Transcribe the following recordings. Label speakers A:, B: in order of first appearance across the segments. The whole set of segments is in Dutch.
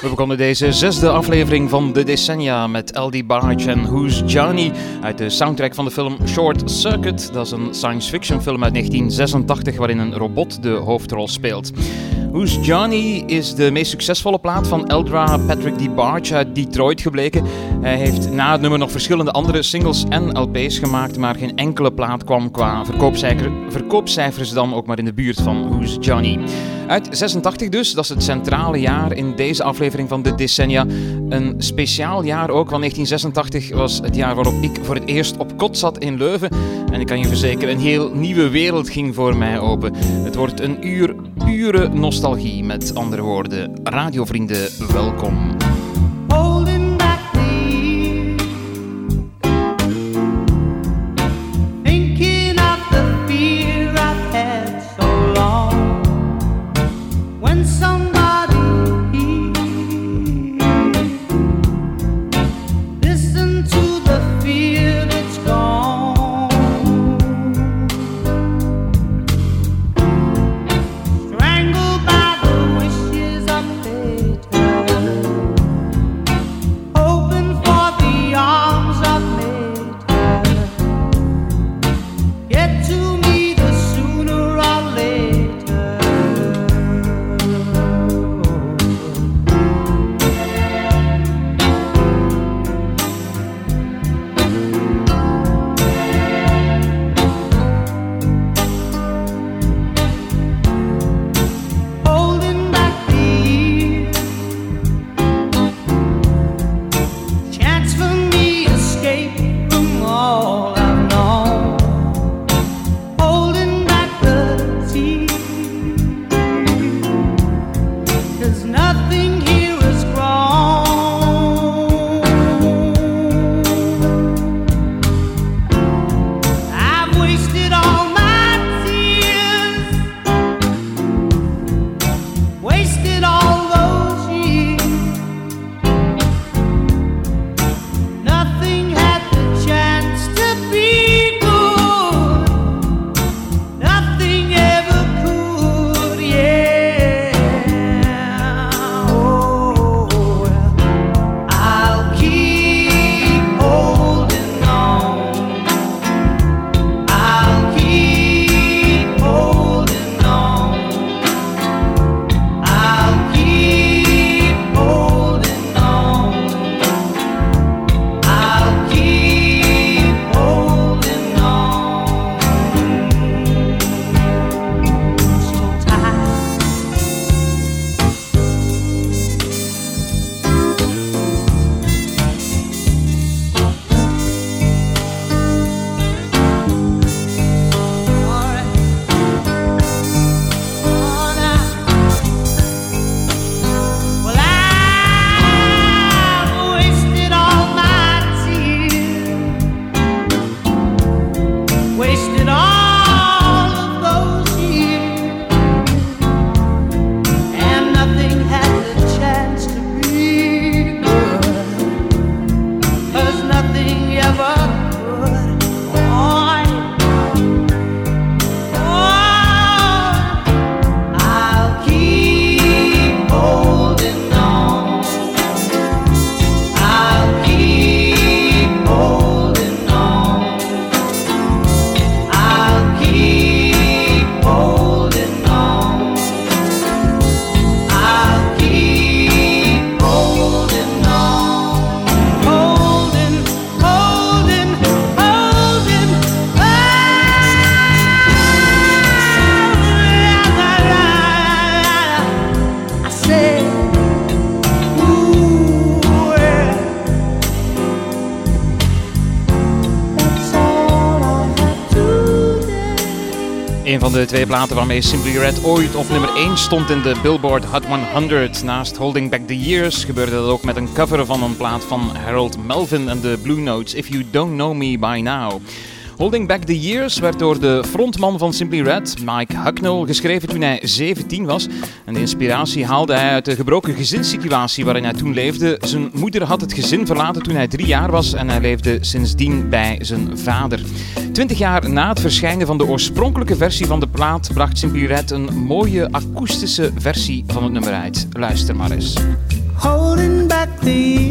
A: We begonnen deze zesde aflevering van de decennia met LD Barge en Who's Johnny uit de soundtrack van de film Short Circuit. Dat is een science fiction film uit 1986 waarin een robot de hoofdrol speelt. Who's Johnny is de meest succesvolle plaat van Eldra Patrick DeBarge uit Detroit gebleken. Hij heeft na het nummer nog verschillende andere singles en LP's gemaakt, maar geen enkele plaat kwam qua verkoopcijfers dan ook maar in de buurt van Who's Johnny. Uit 86 dus, dat is het centrale jaar in deze aflevering van de decennia. Een speciaal jaar ook, want 1986 was het jaar waarop ik voor het eerst op kot zat in Leuven. En ik kan je verzekeren, een heel nieuwe wereld ging voor mij open. Het wordt een uur pure nostalgie, met andere woorden. Radiovrienden, welkom. Van de twee platen waarmee Simply Red ooit op nummer 1 stond in de Billboard Hot 100. Naast Holding Back the Years gebeurde dat ook met een cover van een plaat van Harold Melvin en de Blue Notes, If You Don't Know Me By Now. Holding Back the Years werd door de frontman van Simply Red, Mike Hucknall, geschreven toen hij 17 was. En de inspiratie haalde hij uit de gebroken gezinssituatie waarin hij toen leefde. Zijn moeder had het gezin verlaten toen hij drie jaar was en hij leefde sindsdien bij zijn vader. Twintig jaar na het verschijnen van de oorspronkelijke versie van de plaat bracht Simply Red een mooie akoestische versie van het nummer uit. Luister maar eens.
B: holding back the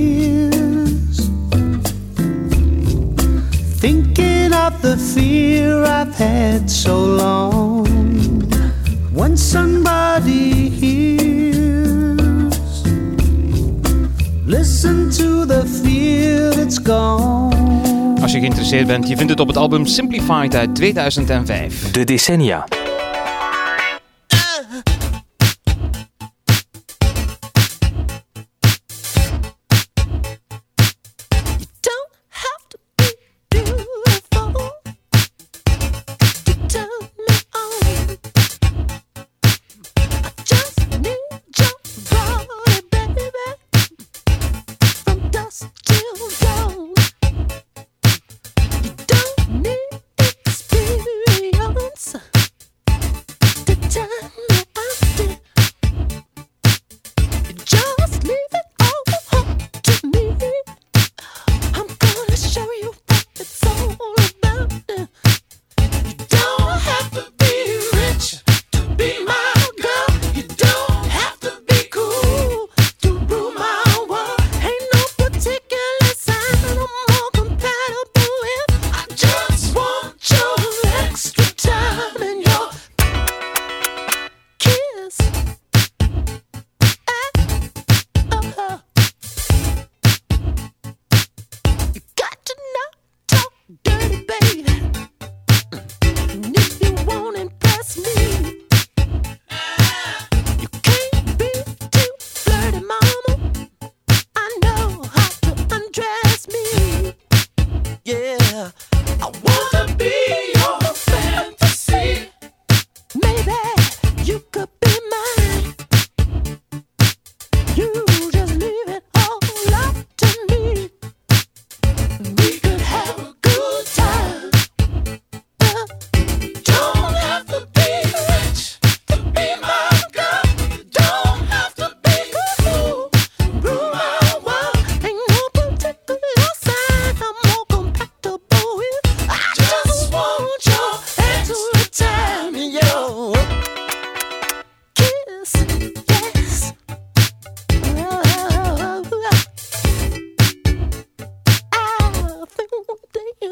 B: the fear I've had so long. When somebody hears, listen to the fear that's gone.
A: Als je geïnteresseerd bent, je vindt het op het album Simplified uit 2005.
C: De decennia.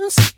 A: Jones.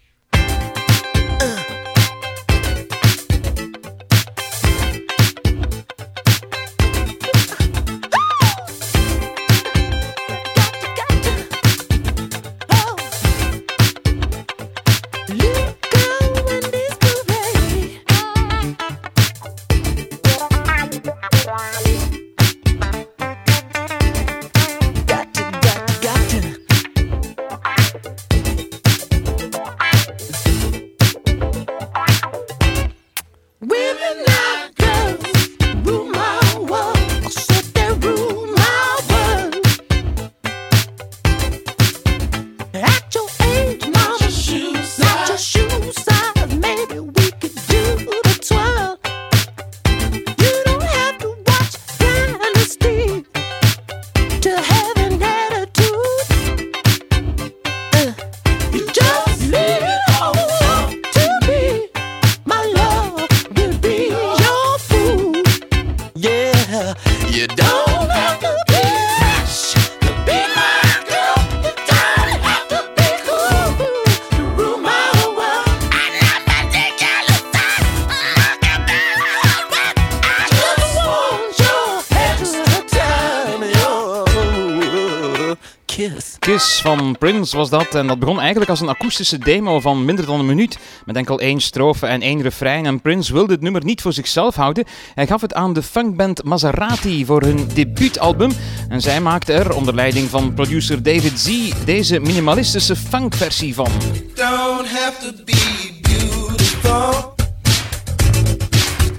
A: Prince was dat. En dat begon eigenlijk als een akoestische demo van minder dan een minuut. Met enkel één strofe en één refrein. En Prince wilde het nummer niet voor zichzelf houden. Hij gaf het aan de funkband Maserati voor hun debuutalbum. En zij maakte er, onder leiding van producer David Z, deze minimalistische funkversie van.
D: don't have to be beautiful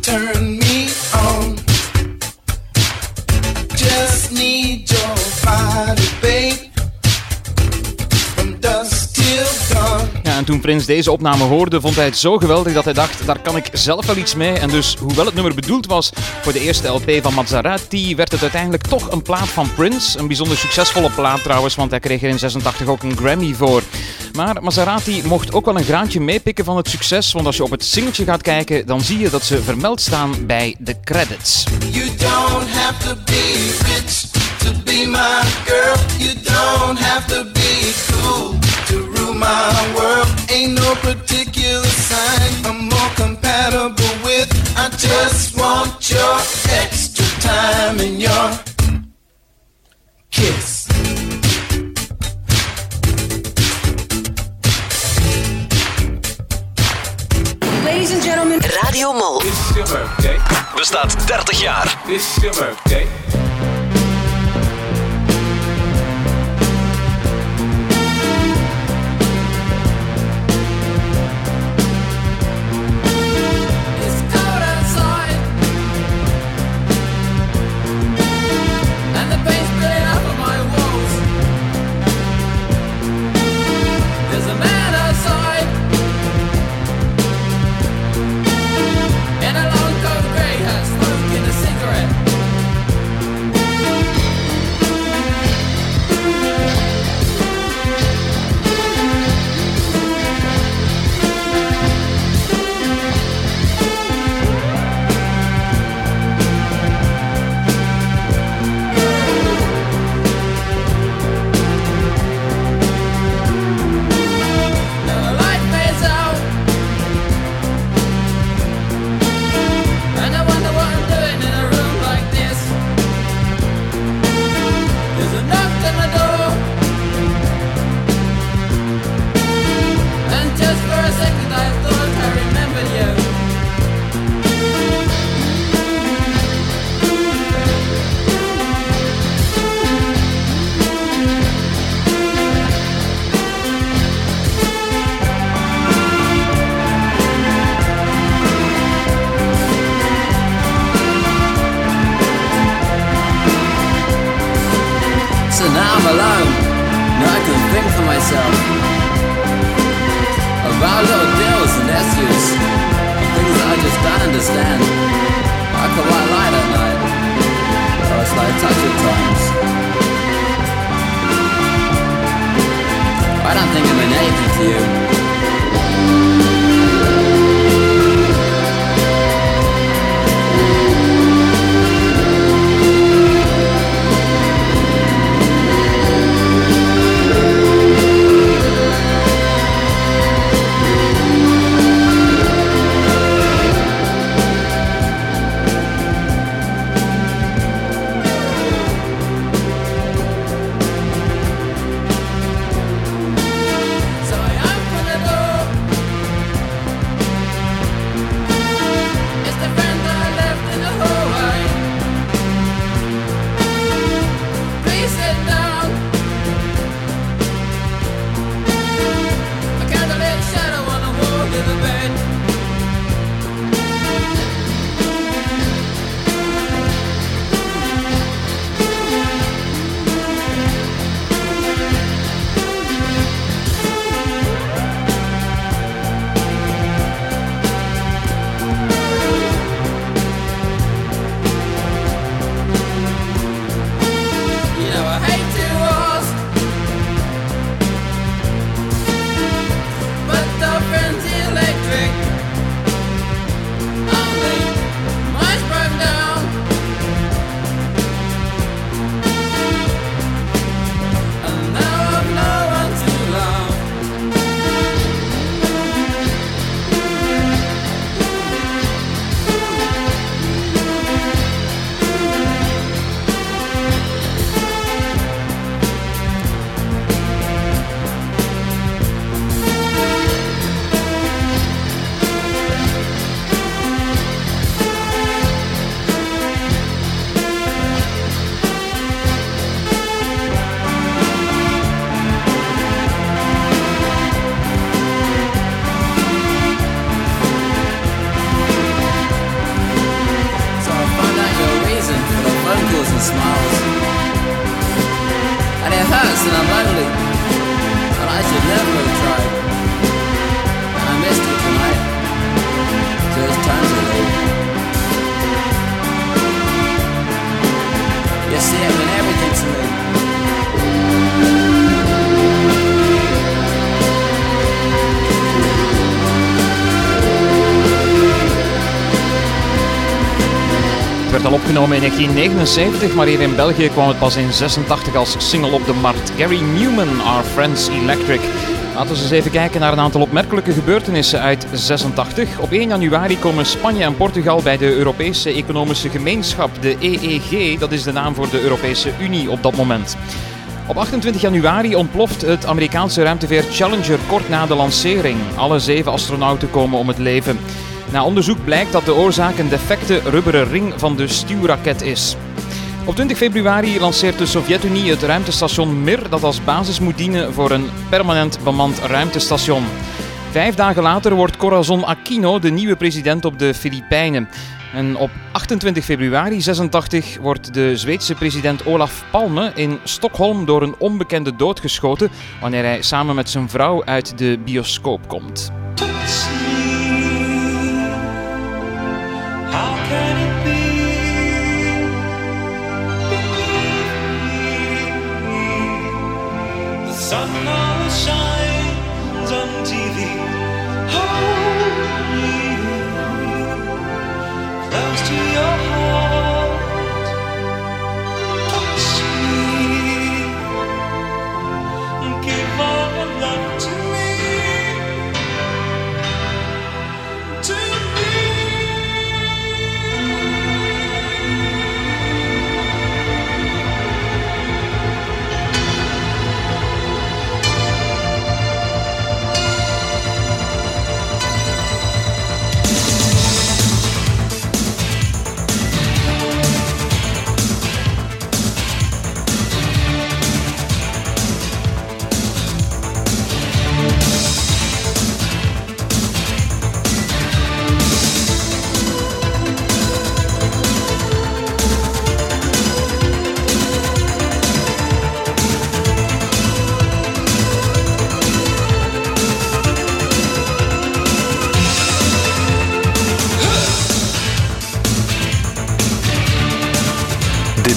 D: turn me on. Just need
A: en toen Prince deze opname hoorde, vond hij het zo geweldig dat hij dacht, daar kan ik zelf wel iets mee. En dus, hoewel het nummer bedoeld was voor de eerste LP van Maserati, werd het uiteindelijk toch een plaat van Prince. Een bijzonder succesvolle plaat trouwens, want hij kreeg er in 86 ook een Grammy voor. Maar Maserati mocht ook wel een graantje meepikken van het succes, want als je op het singeltje gaat kijken, dan zie je dat ze vermeld staan bij de credits.
D: You don't have to be rich to be my girl. You don't have to be cool to my world. Ain't no particular sign I'm more compatible with. I just want your extra time and your kiss.
E: Ladies and gentlemen,
F: Radio Mol.
G: This is your birthday.
C: Bestaat 30 jaar.
G: This is your birthday.
A: Opgenomen in 1979, maar hier in België kwam het pas in 86 als single op de markt. Gary Newman, Our Friends Electric. Laten we eens even kijken naar een aantal opmerkelijke gebeurtenissen uit 86. Op 1 januari komen Spanje en Portugal bij de Europese Economische Gemeenschap, de EEG. Dat is de naam voor de Europese Unie op dat moment. Op 28 januari ontploft het Amerikaanse ruimteveer Challenger kort na de lancering. Alle zeven astronauten komen om het leven. Na onderzoek blijkt dat de oorzaak een defecte rubberen ring van de stuurraket is. Op 20 februari lanceert de Sovjet-Unie het ruimtestation Mir, dat als basis moet dienen voor een permanent bemand ruimtestation. Vijf dagen later wordt Corazon Aquino de nieuwe president op de Filipijnen. En op 28 februari 86 wordt de Zweedse president Olaf Palme in Stockholm door een onbekende doodgeschoten wanneer hij samen met zijn vrouw uit de bioscoop komt.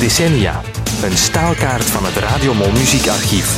H: Decennia. Een staalkaart van het Radiomol muziekarchief.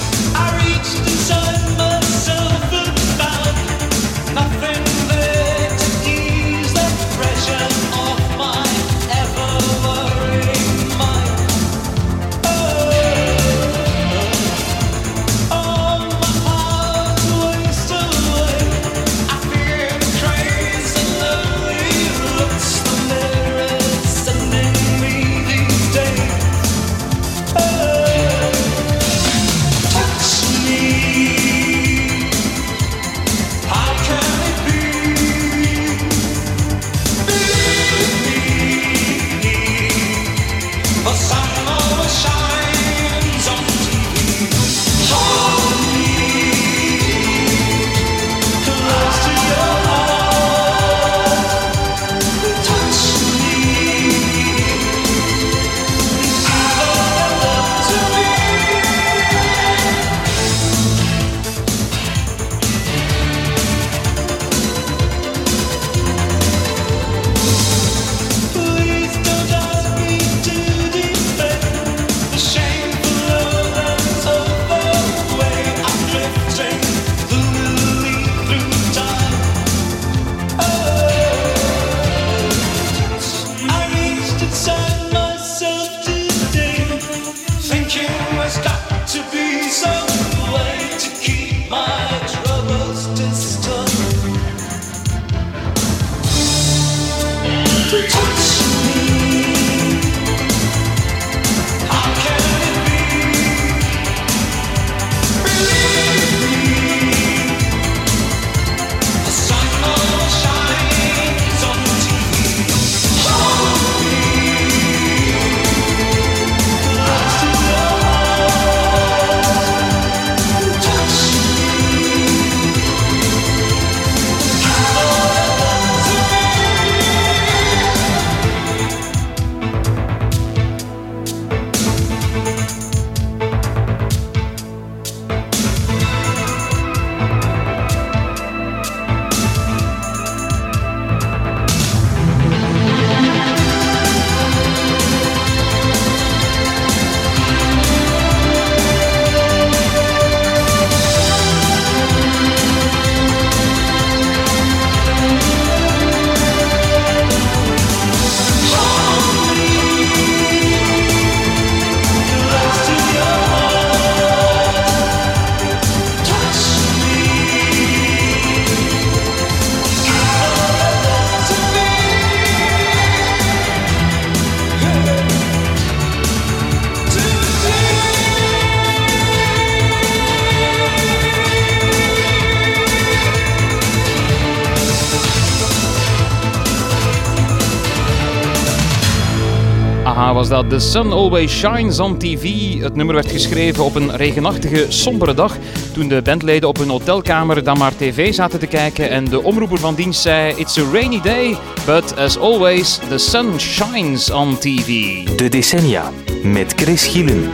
A: Dat. The Sun Always Shines on TV. Het nummer werd geschreven op een regenachtige, sombere dag. Toen de bandleden op hun hotelkamer dan maar tv zaten te kijken. En de omroeper van dienst zei: It's a rainy day, but as always, the sun shines on TV.
I: De decennia met Chris Gielen.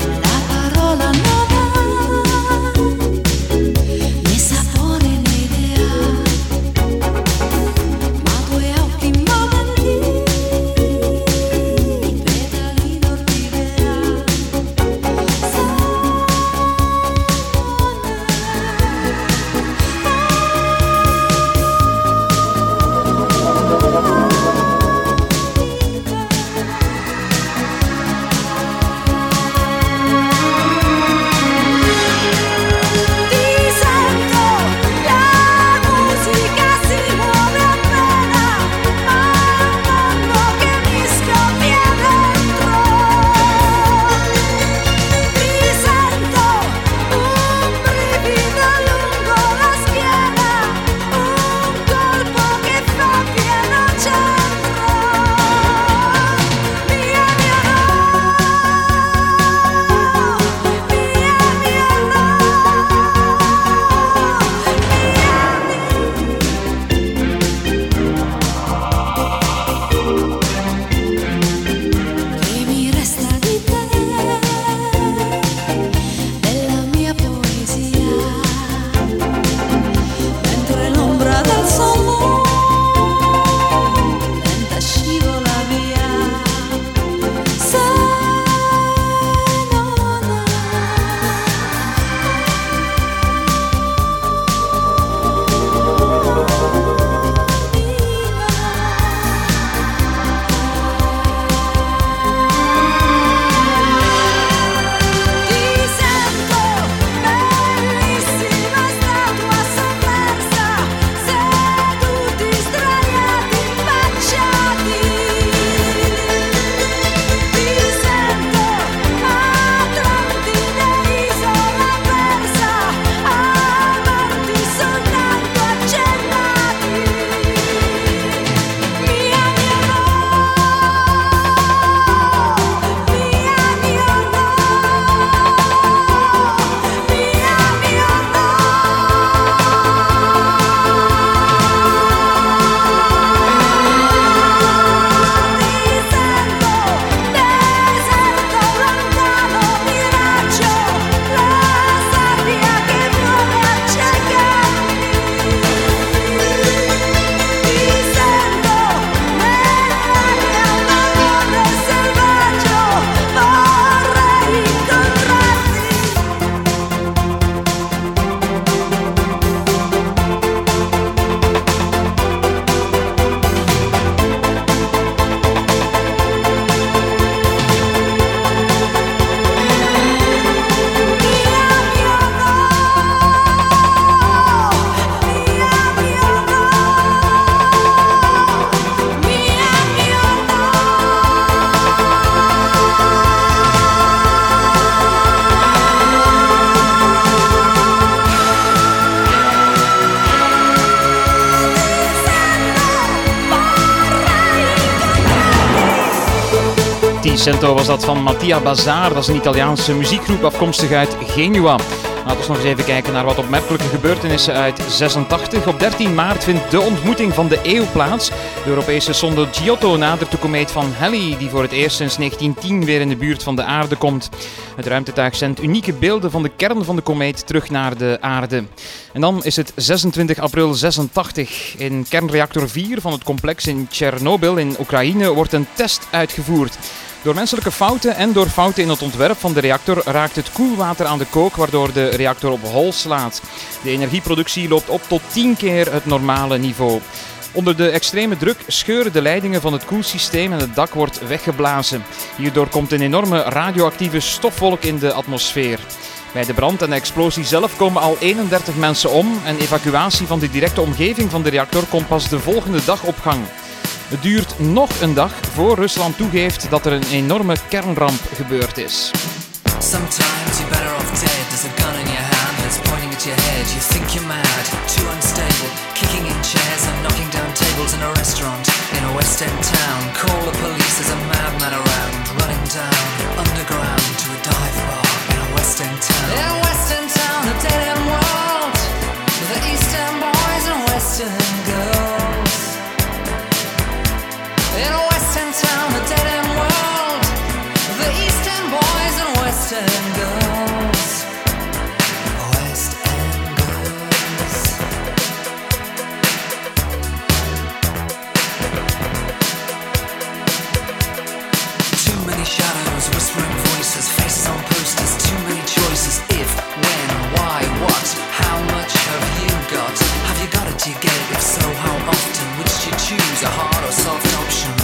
A: Cento was dat van Mattia Bazar. Dat is een Italiaanse muziekgroep afkomstig uit Genua. Laten we nog eens even kijken naar wat opmerkelijke gebeurtenissen uit 86. Op 13 maart vindt de ontmoeting van de eeuw plaats. De Europese sonde Giotto nadert de komeet van Halley, die voor het eerst sinds 1910 weer in de buurt van de aarde komt. Het ruimtetuig zendt unieke beelden van de kern van de komeet terug naar de aarde. En dan is het 26 april 86. In kernreactor 4 van het complex in Tsjernobyl in Oekraïne wordt een test uitgevoerd. Door menselijke fouten en door fouten in het ontwerp van de reactor raakt het koelwater aan de kook, waardoor de reactor op hol slaat. De energieproductie loopt op tot 10 keer het normale niveau. Onder de extreme druk scheuren de leidingen van het koelsysteem en het dak wordt weggeblazen. Hierdoor komt een enorme radioactieve stofwolk in de atmosfeer. Bij de brand en de explosie zelf komen al 31 mensen om en evacuatie van de directe omgeving van de reactor komt pas de volgende dag op gang. Het duurt nog een dag voor Rusland toegeeft dat er een enorme kernramp gebeurd is.
F: Sometimes you're better off dead. There's a gun in your hand that's pointing at your head. You think you're mad, too unstable. Kicking in chairs and knocking down tables in a restaurant in a West End town. Call the police, there's a madman around. Running
J: down underground to a dive bar in a West End town. In West what? How much have you got? Have you got it? to get? If so, how often? Would you choose a hard or soft
F: option?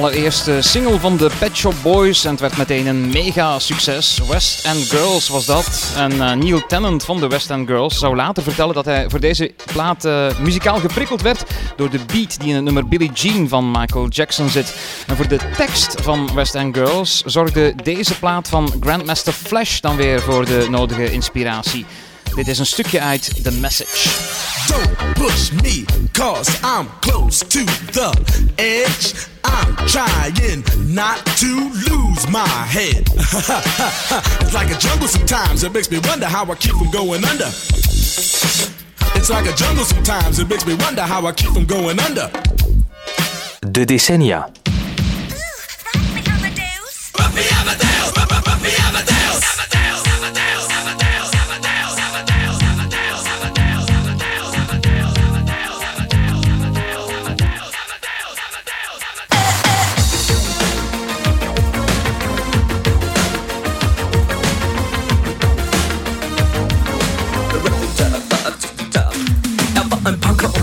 F: Allereerste single van de Pet Shop Boys en het werd meteen een mega succes. West End Girls was dat. En eh, Neil Tennant van de West End Girls zou later vertellen dat hij voor deze plaat eh, muzikaal geprikkeld werd door de beat die in het nummer Billie Jean van Michael Jackson zit. En voor de tekst van West End Girls zorgde deze plaat van Grandmaster Flash dan weer voor de nodige inspiratie. Dit is een stukje uit The Message.
K: Don't push me, cause I'm close to the edge. I'm trying not to lose my head. it's like a jungle sometimes, it makes me wonder how I keep from going under. It's like a jungle sometimes, it makes me wonder how I keep from going under.
L: De decennia.
M: Er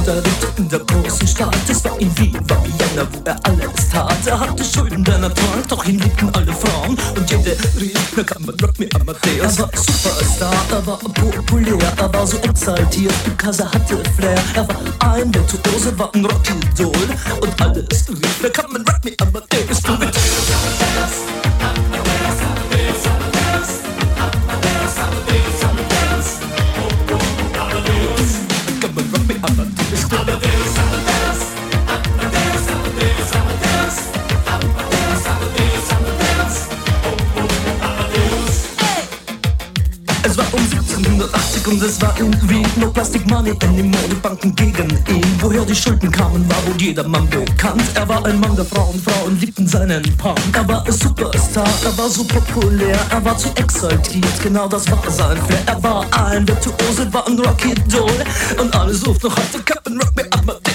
M: Er lebte in der großen Stadt. Es war in Wien, war wo er alles tat. Er hatte Schulden, der Natur, doch ihn liebten alle Frauen. Und jede rief, na kann man Rock me Amadeus. Er war Superstar, er war populär, er war so exaltiert, because er hatte Flair. Er war ein Virtuose, war ein Rockidol. Und alles rief, na kann man Rock me Amadeus. Plastic Money in den Modebanken gegen ihn. Woher die Schulden kamen, war wohl jedermann bekannt. Er war ein Mann der Frauen, Frauen liebten seinen Punk. Er war ein Superstar, er war so populär, er war zu exaltiert, genau das war sein Flair. Er war ein Virtuose, war ein Rocky Doll und alle suchten heute Captain Rock me Amadeus.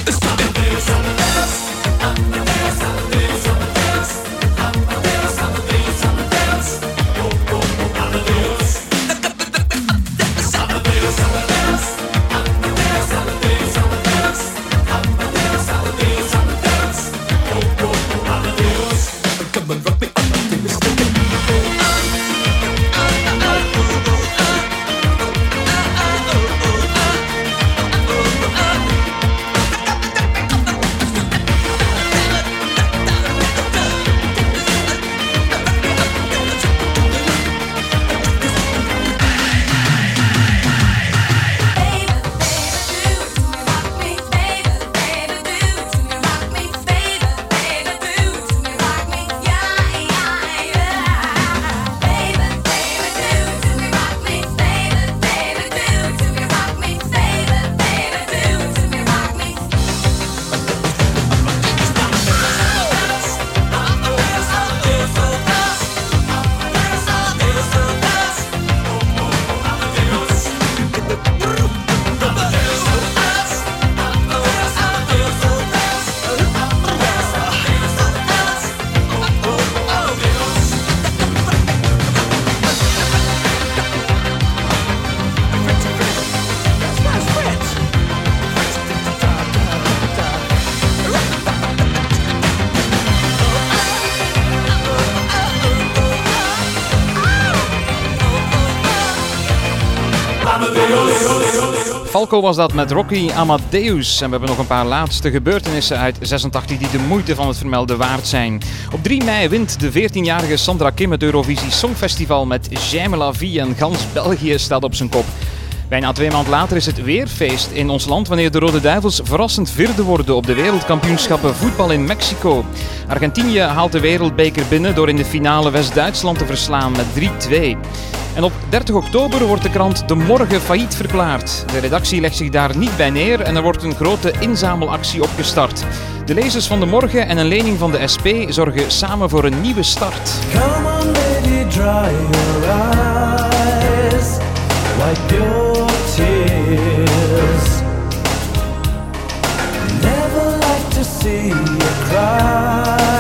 A: Falco was dat met Rocky Amadeus. En we hebben nog een paar laatste gebeurtenissen uit 86 die de moeite van het vermelden waard zijn. Op 3 mei wint de 14-jarige Sandra Kim het Eurovisie Songfestival met J'aime la vie en gans België staat op zijn kop. Bijna twee maand later is het weer feest in ons land wanneer de Rode Duivels verrassend vierde worden op de wereldkampioenschappen voetbal in Mexico. Argentinië haalt de wereldbeker binnen door in de finale West-Duitsland te verslaan met 3-2. En op 30 oktober wordt de krant De Morgen failliet verklaard. De redactie legt zich daar niet bij neer en er wordt een grote inzamelactie opgestart. De lezers van De Morgen en een lening van de SP zorgen samen voor een nieuwe start.
H: Come on, baby, dry your see you cry.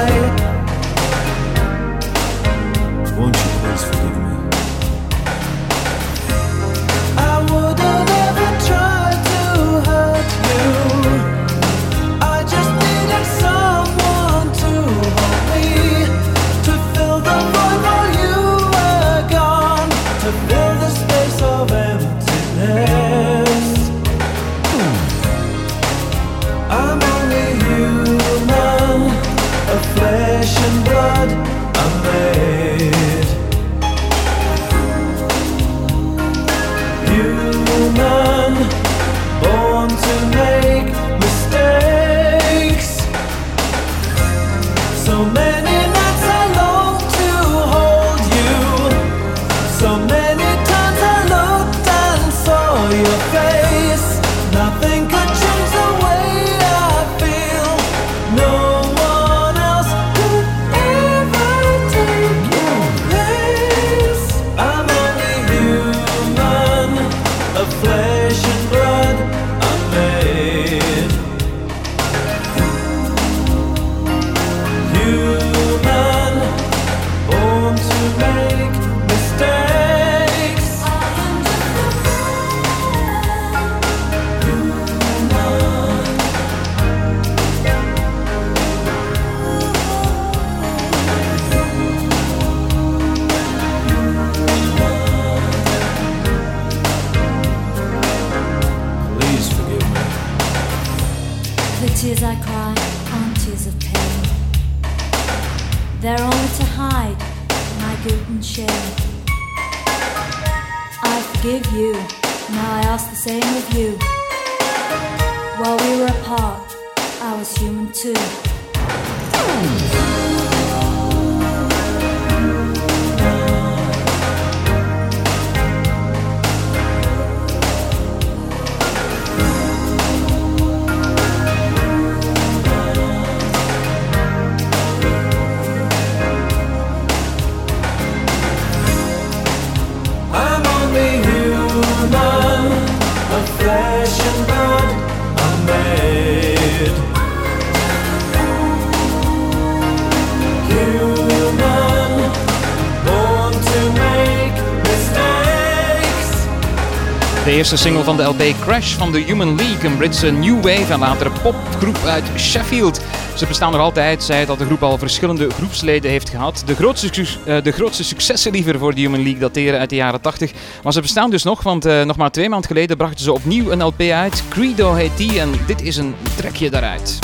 A: De eerste single van de LP Crash van de Human League, een Britse new wave en later popgroep uit Sheffield. Ze bestaan nog altijd, zij dat de groep al verschillende groepsleden heeft gehad. De grootste, eh, de grootste successen liever voor de Human League dateren uit de jaren 80. Maar ze bestaan dus nog, want eh, nog maar twee maanden geleden brachten ze opnieuw een LP uit. Credo heet die en dit is een trekje daaruit.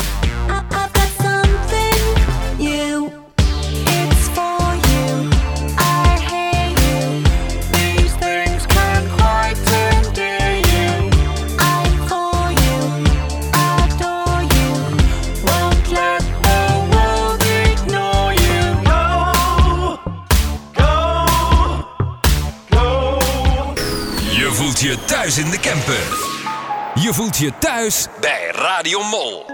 N: Thuis in de camper. Je voelt je thuis bij Radio Mol.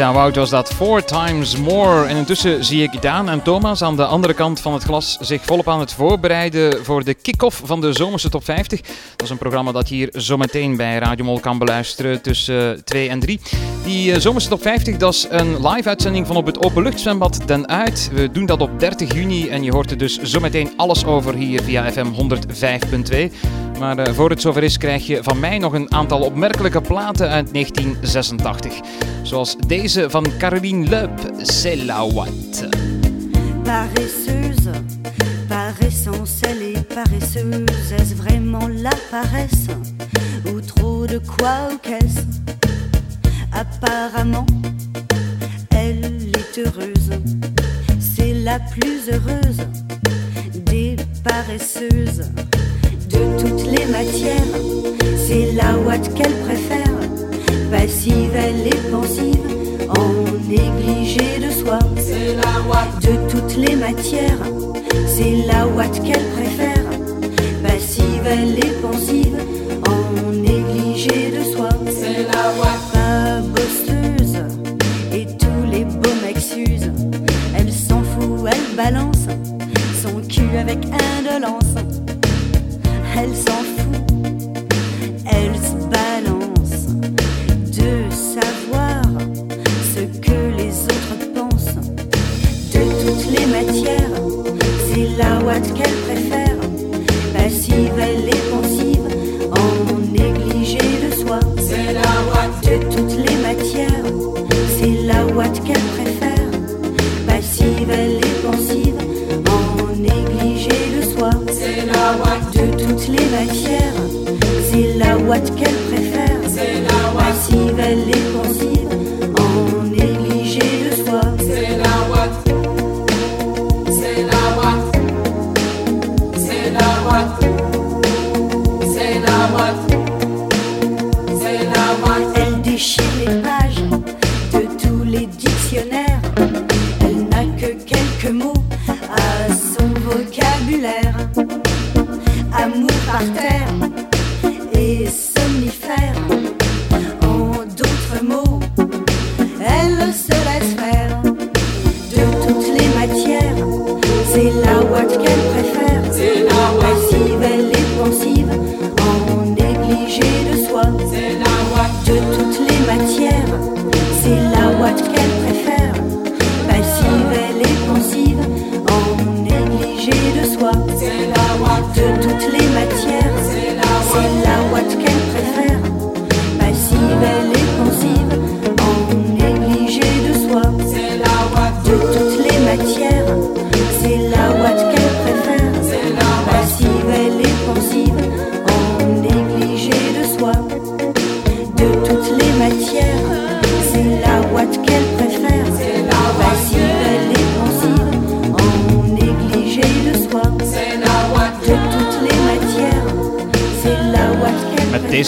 A: Elisa Wout was dat Four Times More. En intussen zie ik Daan en Thomas aan de andere kant van het glas zich volop aan het voorbereiden voor de kick-off van de Zomerse Top 50. Dat is een programma dat je hier zometeen bij Radio Mol kan beluisteren tussen 2 en 3. Die eh, Zomerse Top 50 dat is een live-uitzending van op het Openluchtzwembad Den Uit. We doen dat op 30 juni en je hoort er dus zometeen alles over hier via FM 105.2. Maar eh, voor het zover is krijg je van mij nog een aantal opmerkelijke platen uit 1986. Zoals deze van Caroline Leup, Ouate.
I: paresseuse, Essentielle et paresseuse, est-ce vraiment la paresse Ou trop de quoi ou qu'est-ce Apparemment, elle est heureuse. C'est la plus heureuse des paresseuses. De toutes les matières, c'est la ouate qu'elle préfère. Passive, elle est pensive, en négligé de soi. C'est la ouate de toutes les matières, c'est la ouate qu'elle préfère. Passive, elle est pensive, en négligé de soi. C'est la ouate pas bosseuse, et tous les beaux mecs s'usent. Elle s'en fout, elle balance son cul avec indolence. Elle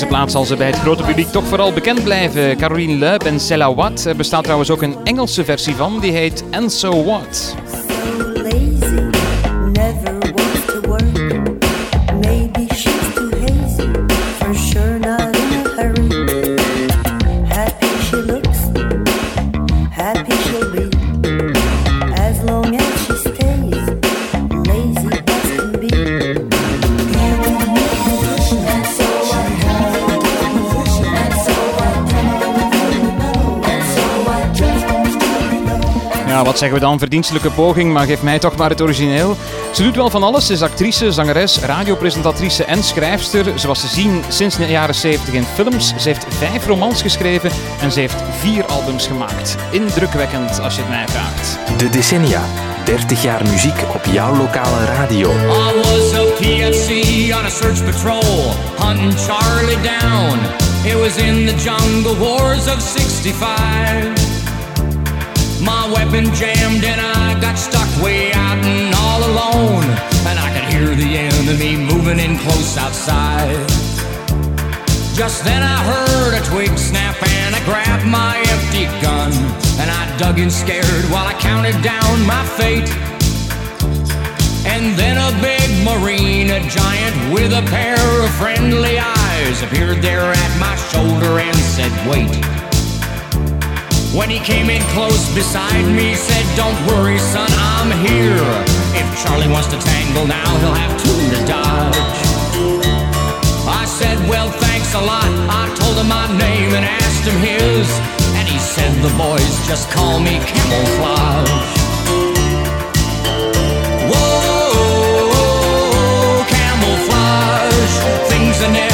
A: deze plaat zal ze bij het grote publiek toch vooral bekend blijven. Caroline Leub en Cella Watt. Er bestaat trouwens ook een Engelse versie van, die heet And So What. Ja, wat zeggen we dan? Verdienstelijke poging, maar geef mij toch maar het origineel. Ze doet wel van alles. Ze is actrice, zangeres, radiopresentatrice en schrijfster. Ze was te zien sinds de jaren 70 in films. Ze heeft vijf romans geschreven en ze heeft vier albums gemaakt. Indrukwekkend als je het mij vraagt.
N: De decennia. 30 jaar muziek op jouw lokale radio.
O: I was a PFC on a search patrol, hunting Charlie down. It was in the jungle wars of 65. My weapon jammed and I got stuck way out and all alone. And I could hear the enemy moving in close outside. Just then I heard a twig snap and I grabbed my empty gun. And I dug in scared while I counted down my fate. And then a big marine, a giant with a pair of friendly eyes, appeared there at my shoulder and said, Wait. When he came in close beside me, said, Don't worry, son, I'm here. If Charlie wants to tangle now, he'll have two to dodge. I said, Well, thanks a lot. I told him my name and asked him his. And he said, The boys just call me camouflage. Whoa, camouflage. Things are never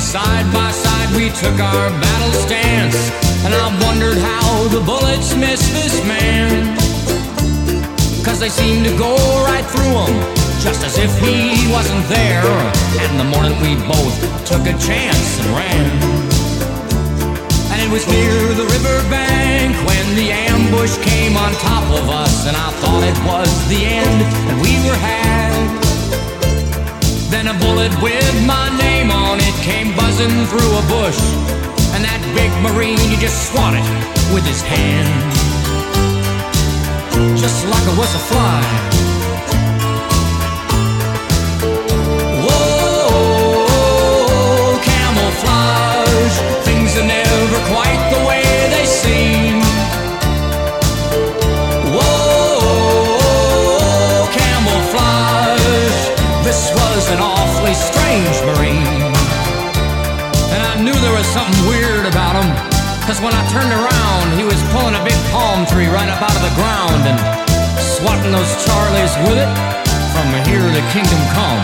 O: Side by side we took our battle stance, and I wondered how the bullets missed this man. Cause they seemed to go right through him, just as if he wasn't there. And the morning we both took a chance and ran. And it was near the riverbank when the ambush came on top of us, and I thought it was the end, and we were had. Then a bullet with my name on it came buzzing through a bush, and that big marine he just swatted with his hand, just like it was a fly. Whoa, camouflage. Things are never quite the way they seem. Awfully strange Marine. And I knew there was something weird about him. Cause when I turned around, he was pulling a big palm tree right up out of the ground and swatting those Charlies with it from here to kingdom come.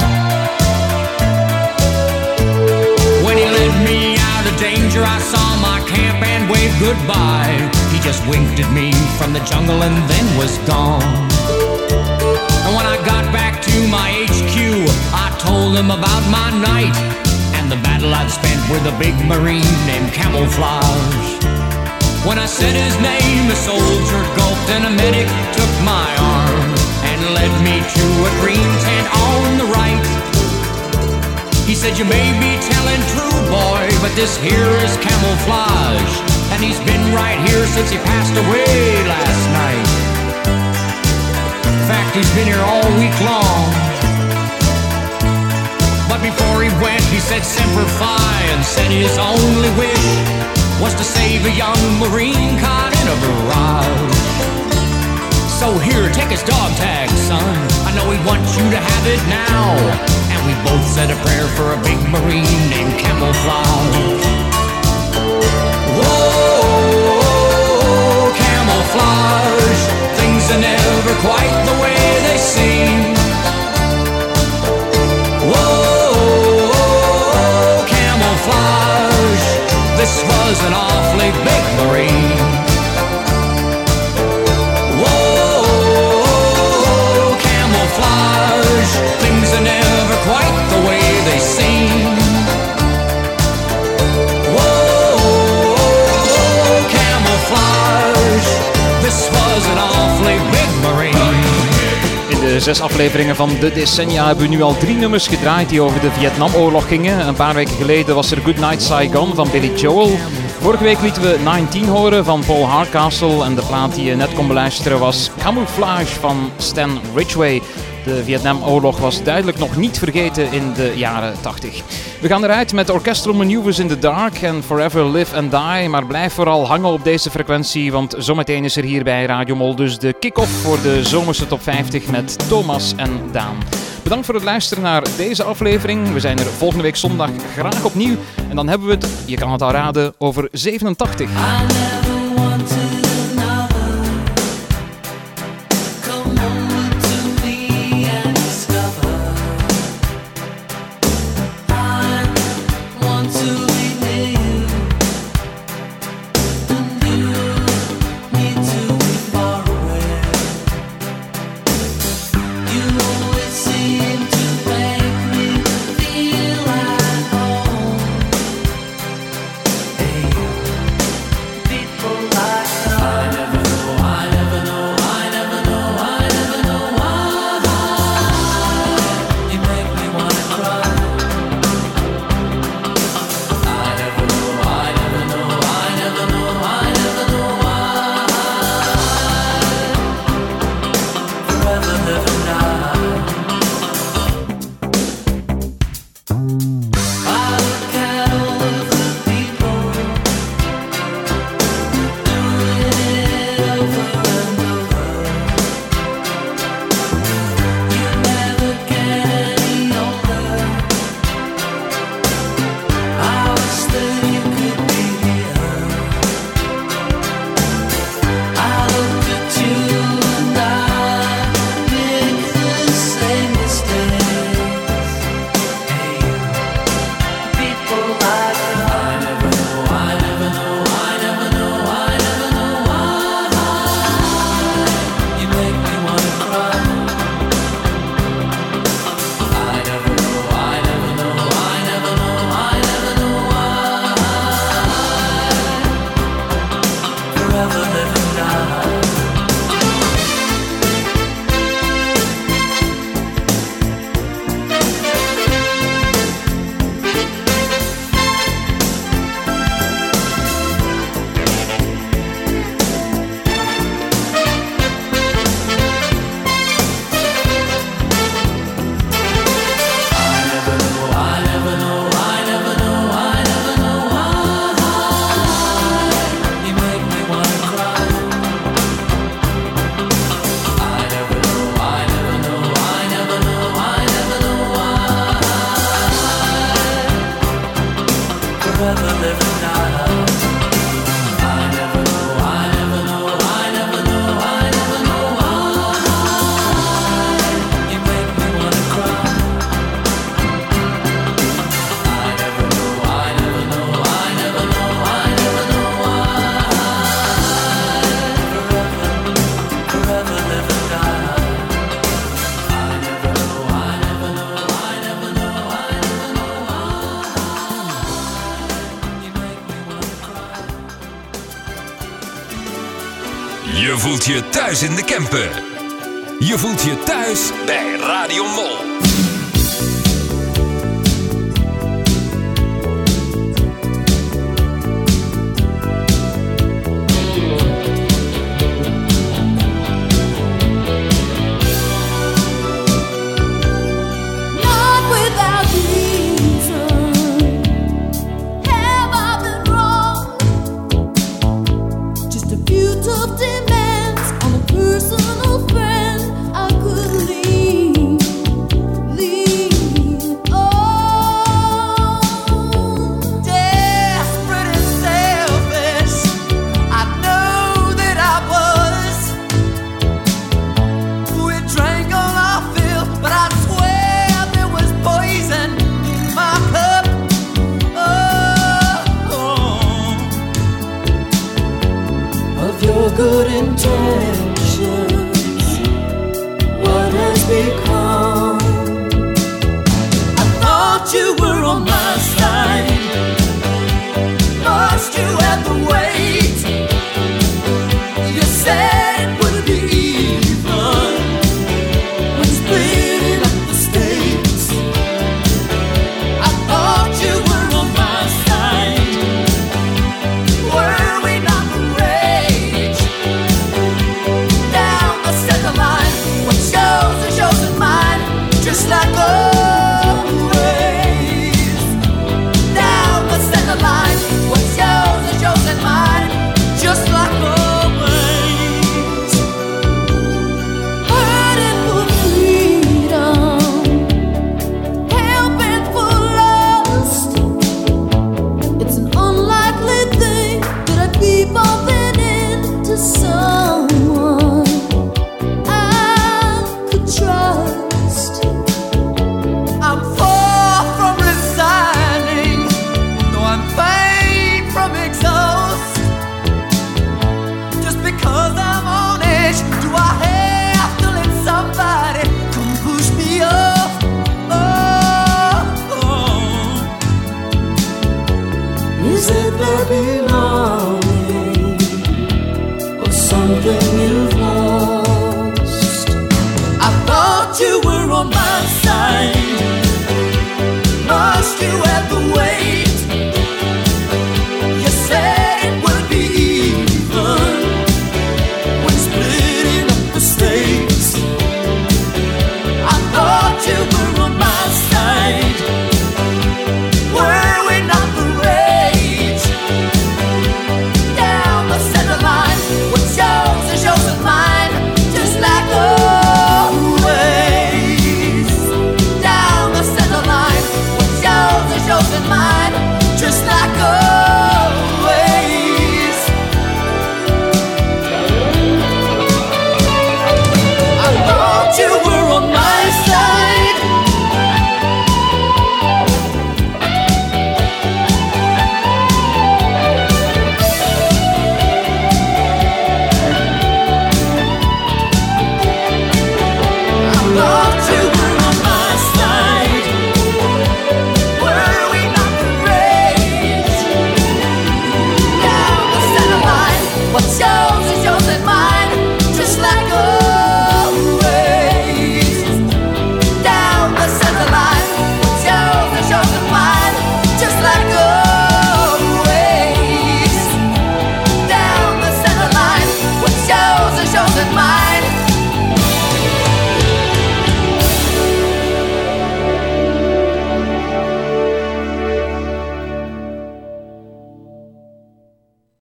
O: When he led me out of danger, I saw my camp and waved goodbye. He just winked at me from the jungle and then was gone. And when I got back to my HQ, told him about my night and the battle I'd spent with a big marine named Camouflage. When I said his name, a soldier gulped and a medic took my arm and led me to a green tent on the right. He said, You may be telling true, boy, but this here is camouflage. And he's been right here since he passed away last night. In fact, he's been here all week long. But before he went, he said Semper Fi and said his only wish was to save a young Marine caught in a barrage. So here, take his dog tag, son. I know he wants you to have it now. And we both said a prayer for a big Marine named Camouflage. Whoa, camouflage. Things are never quite the way they seem. Was an awfully big Marine. Whoa, camouflage. Things are never quite the way they seem. Whoa, camouflage. This was an awfully big Marine.
A: In de zes afleveringen van de decennia hebben we nu al drie nummers gedraaid die over de Vietnamoorlog gingen. Een paar weken geleden was er Good Night Saigon van Billy Joel. Vorige week lieten we 19 horen van Paul Hardcastle en de plaat die je net kon beluisteren was Camouflage van Stan Ridgway. De Vietnamoorlog was duidelijk nog niet vergeten in de jaren 80. We gaan eruit met Orchestral Maneuvers in the Dark en Forever Live and Die. Maar blijf vooral hangen op deze frequentie, want zometeen is er hier bij Radio Mol dus de kick-off voor de zomerse top 50 met Thomas en Daan. Bedankt voor het luisteren naar deze aflevering. We zijn er volgende week zondag graag opnieuw. En dan hebben we het, je kan het al raden, over 87.
C: thuis in de camper. Je voelt je thuis bij Radio Mol.